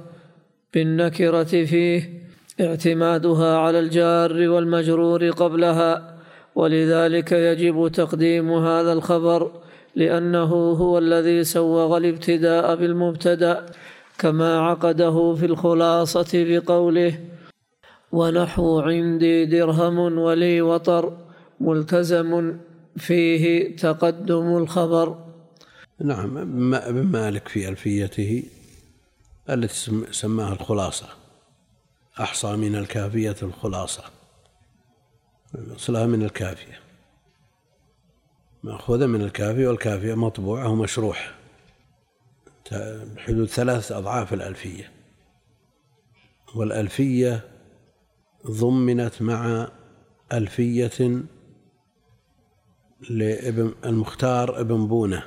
بالنكرة فيه اعتمادها على الجار والمجرور قبلها ولذلك يجب تقديم هذا الخبر لأنه هو الذي سوغ الابتداء بالمبتدأ كما عقده في الخلاصة بقوله ونحو عندي درهم ولي وطر ملتزم فيه تقدم الخبر. نعم ابن مالك في ألفيته التي سماها الخلاصة أحصى من الكافية الخلاصة أصلها من الكافية. مأخوذة من الكافية والكافية مطبوعة ومشروح. بحدود ثلاث أضعاف الألفية. والألفية ضمنت مع ألفية لابن المختار ابن بونة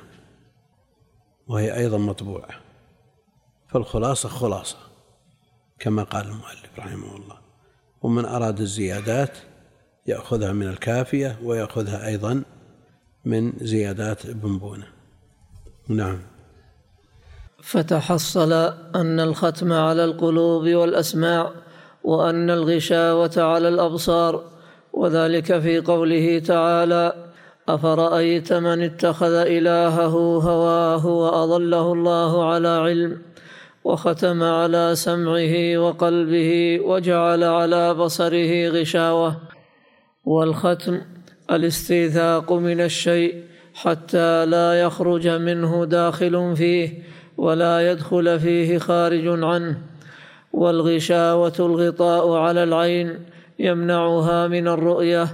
وهي أيضا مطبوعة. فالخلاصة خلاصة كما قال المؤلف رحمه الله. ومن أراد الزيادات يأخذها من الكافية ويأخذها أيضا من زيادات ابن بونة نعم. فتحصل أن الختم على القلوب والأسماع وأن الغشاوة على الأبصار وذلك في قوله تعالى أفرأيت من اتخذ إلهه هواه وأضله الله على علم وختم على سمعه وقلبه وجعل على بصره غشاوة. والختم الاستيثاق من الشيء حتى لا يخرج منه داخل فيه ولا يدخل فيه خارج عنه. والغشاوة الغطاء على العين يمنعها من الرؤية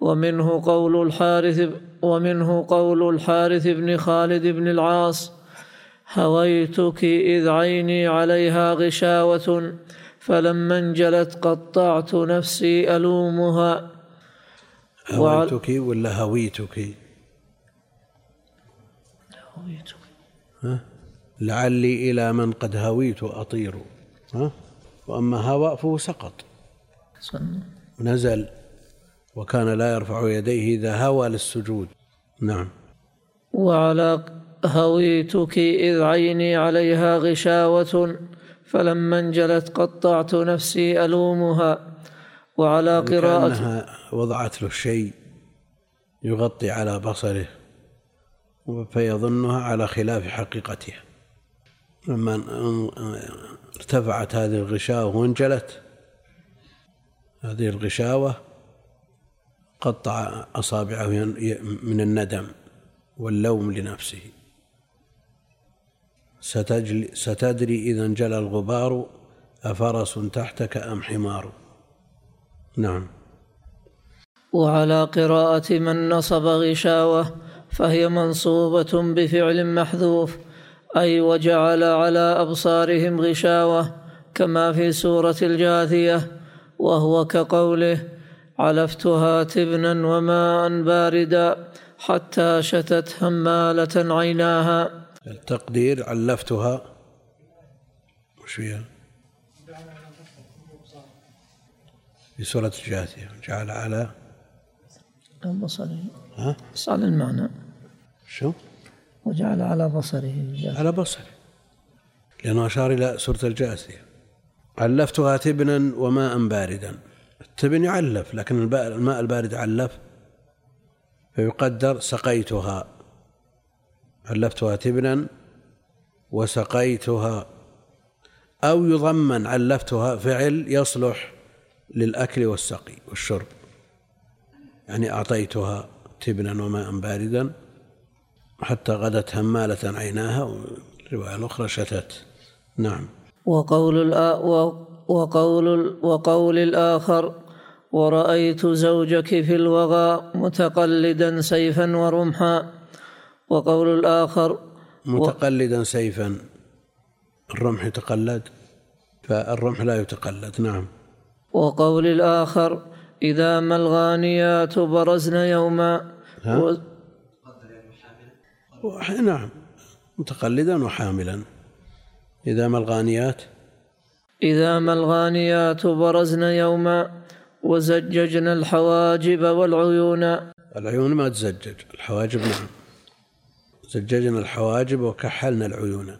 ومنه قول الحارث ومنه قول الحارث بن خالد بن العاص هويتك إذ عيني عليها غشاوة فلما انجلت قطعت نفسي ألومها هويتك ولا هويتك؟ هويتك. ها؟ لعلي إلى من قد هويت أطير ها؟ وأما هوى فهو سقط نزل وكان لا يرفع يديه إذا هوى للسجود. نعم. وعلى هويتك إذ عيني عليها غشاوة فلما انجلت قطعت نفسي ألومها. وعلى قراءة كأنها وضعت له شيء يغطي على بصره فيظنها على خلاف حقيقتها. لما ارتفعت هذه الغشاوة وانجلت هذه الغشاوة قطع أصابعه من الندم واللوم لنفسه. ستجلي ستدري إذا انجلى الغبار أفرس تحتك أم حمار. نعم وعلى قراءة من نصب غشاوة فهي منصوبة بفعل محذوف أي وجعل على أبصارهم غشاوة كما في سورة الجاثية وهو كقوله علفتها تبنا وماء باردا حتى شتت همالة عيناها التقدير علفتها وش فيها؟ في سورة الجاثية. جعل على بصره. ها؟ بس على المعنى. شو؟ وجعل على بصره على بصره. لأنه أشار إلى سورة الجاثية. علفتها تبنا وماء باردا. التبن يعلف لكن الماء البارد علف. فيقدر سقيتها. علفتها تبنا وسقيتها. أو يضمن علفتها فعل يصلح. للأكل والسقي والشرب. يعني أعطيتها تبنا وماء باردا حتى غدت همالة عيناها والرواية الأخرى شتت. نعم. وقول وقول وقول الآخر ورأيت زوجك في الوغى متقلدا سيفا ورمحا. وقول الآخر متقلدا سيفا الرمح يتقلد فالرمح لا يتقلد. نعم. وقول الآخر إذا ما الغانيات برزن يوما؟ و... نعم متقلدا وحاملا. إذا ما الغانيات؟ إذا ما الغانيات برزن يوما وزججنا الحواجب والعيون. العيون ما تزجج الحواجب نعم. زججنا الحواجب وكحلنا العيون.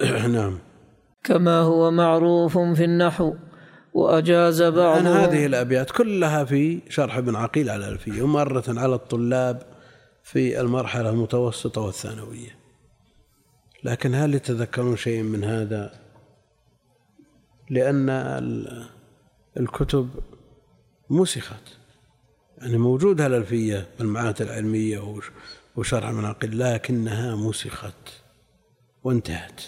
نعم. كما هو معروف في النحو. وأجاز عن بعضهم هذه الأبيات كلها في شرح ابن عقيل على الألفية ومرة على الطلاب في المرحلة المتوسطة والثانوية. لكن هل يتذكرون شيء من هذا؟ لأن ال- الكتب مسخت يعني موجودة الألفية بالمعاهد العلمية وش- وشرح عقيل لكنها مسخت وانتهت.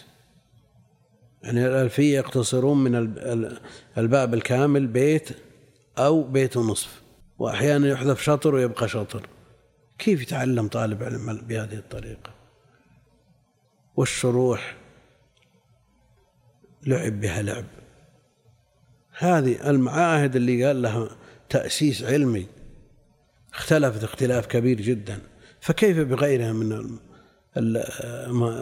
يعني الألفية يقتصرون من ال- ال- الباب الكامل بيت أو بيت ونصف. وأحيانا يحذف شطر ويبقى شطر. كيف يتعلم طالب علم بهذه الطريقة؟ والشروح لعب بها لعب. هذه المعاهد اللي قال لها تأسيس علمي. اختلفت اختلاف كبير جدا. فكيف بغيرها من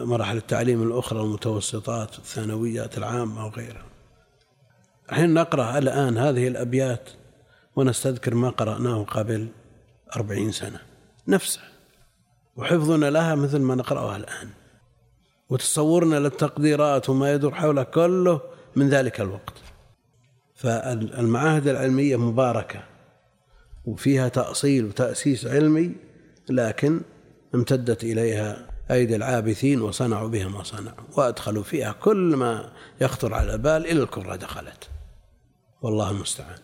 مراحل التعليم الأخرى المتوسطات الثانويات العامة وغيرها. الحين نقرأ الآن هذه الأبيات ونستذكر ما قرأناه قبل أربعين سنة. نفسه. وحفظنا لها مثل ما نقرأها الآن. وتصورنا للتقديرات وما يدور حوله كله من ذلك الوقت. فالمعاهد العلمية مباركة. وفيها تأصيل وتأسيس علمي لكن امتدت إليها أيدي العابثين وصنعوا بها ما صنعوا وأدخلوا فيها كل ما يخطر على البال إلى الكرة دخلت. والله المستعان.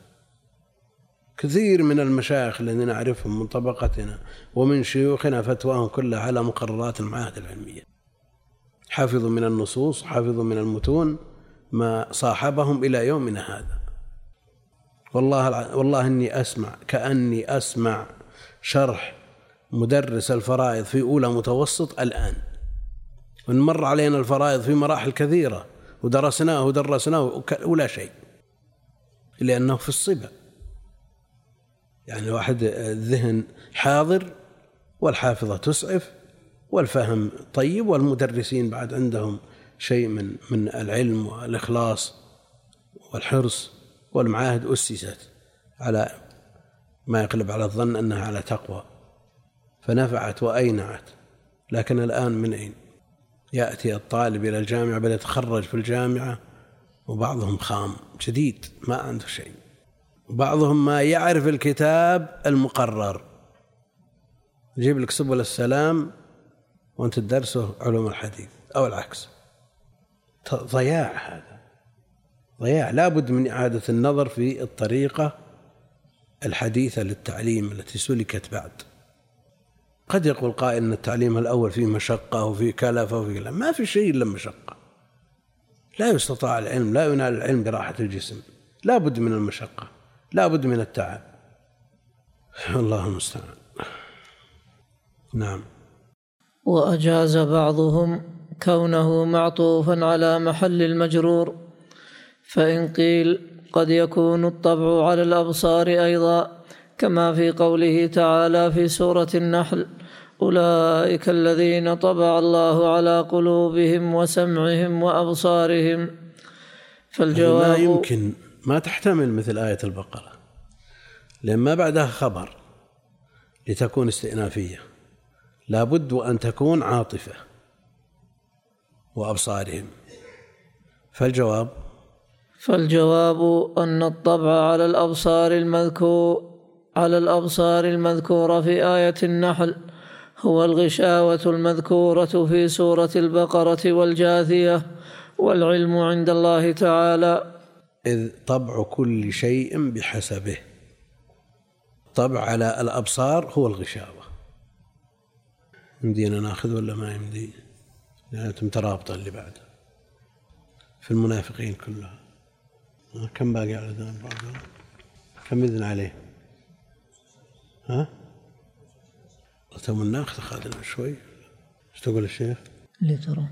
كثير من المشايخ الذين نعرفهم من طبقتنا ومن شيوخنا فتواهم كلها على مقررات المعاهد العلمية. حفظوا من النصوص حفظوا من المتون ما صاحبهم إلى يومنا هذا. والله والله إني أسمع كأني أسمع شرح مدرس الفرائض في أولى متوسط الآن. ونمر علينا الفرائض في مراحل كثيرة ودرسناه ودرسناه ولا شيء. لأنه في الصبا. يعني الواحد الذهن حاضر والحافظة تسعف والفهم طيب والمدرسين بعد عندهم شيء من من العلم والإخلاص والحرص والمعاهد أسست على ما يقلب على الظن أنها على تقوى. فنفعت وأينعت. لكن الآن من أين؟ يأتي الطالب إلى الجامعة بل يتخرج في الجامعة وبعضهم خام. شديد ما عنده شيء. بعضهم ما يعرف الكتاب المقرر. يجيب لك سبل السلام وأنت تدرسه علوم الحديث أو العكس. ضياع هذا. ضياع. لابد من إعادة النظر في الطريقة الحديثة للتعليم التي سلكت بعد. قد يقول قائل إن التعليم الأول فيه مشقة وفيه كلفة وفيه لا ما في شيء إلا مشقة. لا يستطاع العلم لا ينال العلم براحة الجسم. لا بد من المشقة لا بد من التعب. الله المستعان. نعم. وأجاز بعضهم كونه معطوفا على محل المجرور فإن قيل قد يكون الطبع على الأبصار أيضا. كما في قوله تعالى في سورة النحل أولئك الذين طبع الله على قلوبهم وسمعهم وأبصارهم. فالجواب ما يمكن ما تحتمل مثل آية البقرة. لأن ما بعدها خبر لتكون استئنافية. لابد أن تكون عاطفة وأبصارهم. فالجواب؟ فالجواب أن الطبع على الأبصار المذكور. على الأبصار المذكورة في آية النحل هو الغشاوة المذكورة في سورة البقرة والجاثية والعلم عند الله تعالى. إذ طبع كل شيء بحسبه. طبع على الأبصار هو الغشاوة. يمدينا ناخذ ولا ما يمدي؟ يعني مترابطة اللي بعده في المنافقين كلها. كم باقي على ذنب كم إذن عليه؟ ها؟ ثم ناخذ أخذنا شوي. إيش تقول الشيخ؟ اللي ترى.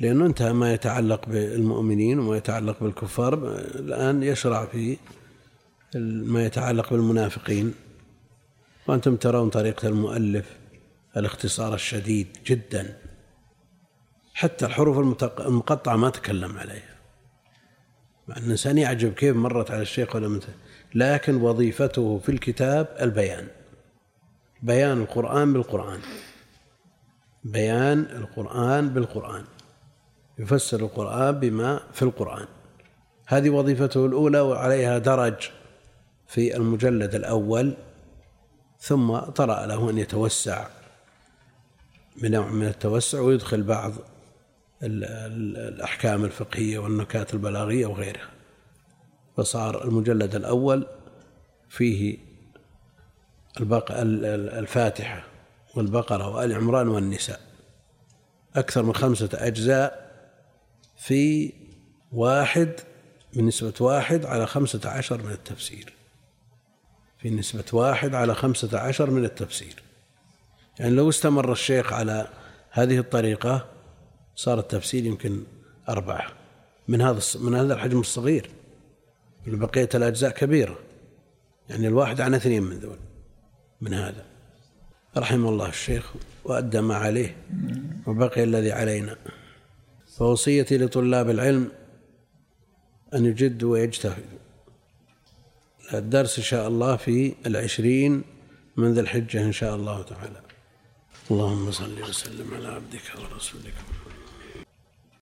لأنه انتهى ما يتعلق بالمؤمنين وما يتعلق بالكفار الآن يشرع في ما يتعلق بالمنافقين. وأنتم ترون طريقة المؤلف الاختصار الشديد جدا. حتى الحروف المقطعة ما تكلم عليها. مع أن الإنسان يعجب كيف مرت على الشيخ ولا مثل لكن وظيفته في الكتاب البيان. بيان القرآن بالقرآن. بيان القرآن بالقرآن. يفسر القرآن بما في القرآن. هذه وظيفته الأولى وعليها درج في المجلد الأول ثم طرأ له أن يتوسع. بنوع من التوسع ويدخل بعض الأحكام الفقهية والنكات البلاغية وغيرها. فصار المجلد الأول فيه الفاتحة والبقرة وآل عمران والنساء. أكثر من خمسة أجزاء في واحد من نسبة واحد على خمسة عشر من التفسير. في نسبة واحد على خمسة عشر من التفسير. يعني لو استمر الشيخ على هذه الطريقة صار التفسير يمكن أربعة من هذا من هذا الحجم الصغير. بقية الأجزاء كبيرة. يعني الواحد عن اثنين من ذول من هذا. رحم الله الشيخ وأدى ما عليه وبقي الذي علينا. فوصيتي لطلاب العلم أن يجدوا ويجتهدوا الدرس إن شاء الله في العشرين من ذي الحجة إن شاء الله تعالى. اللهم صل وسلم على عبدك ورسولك. محمد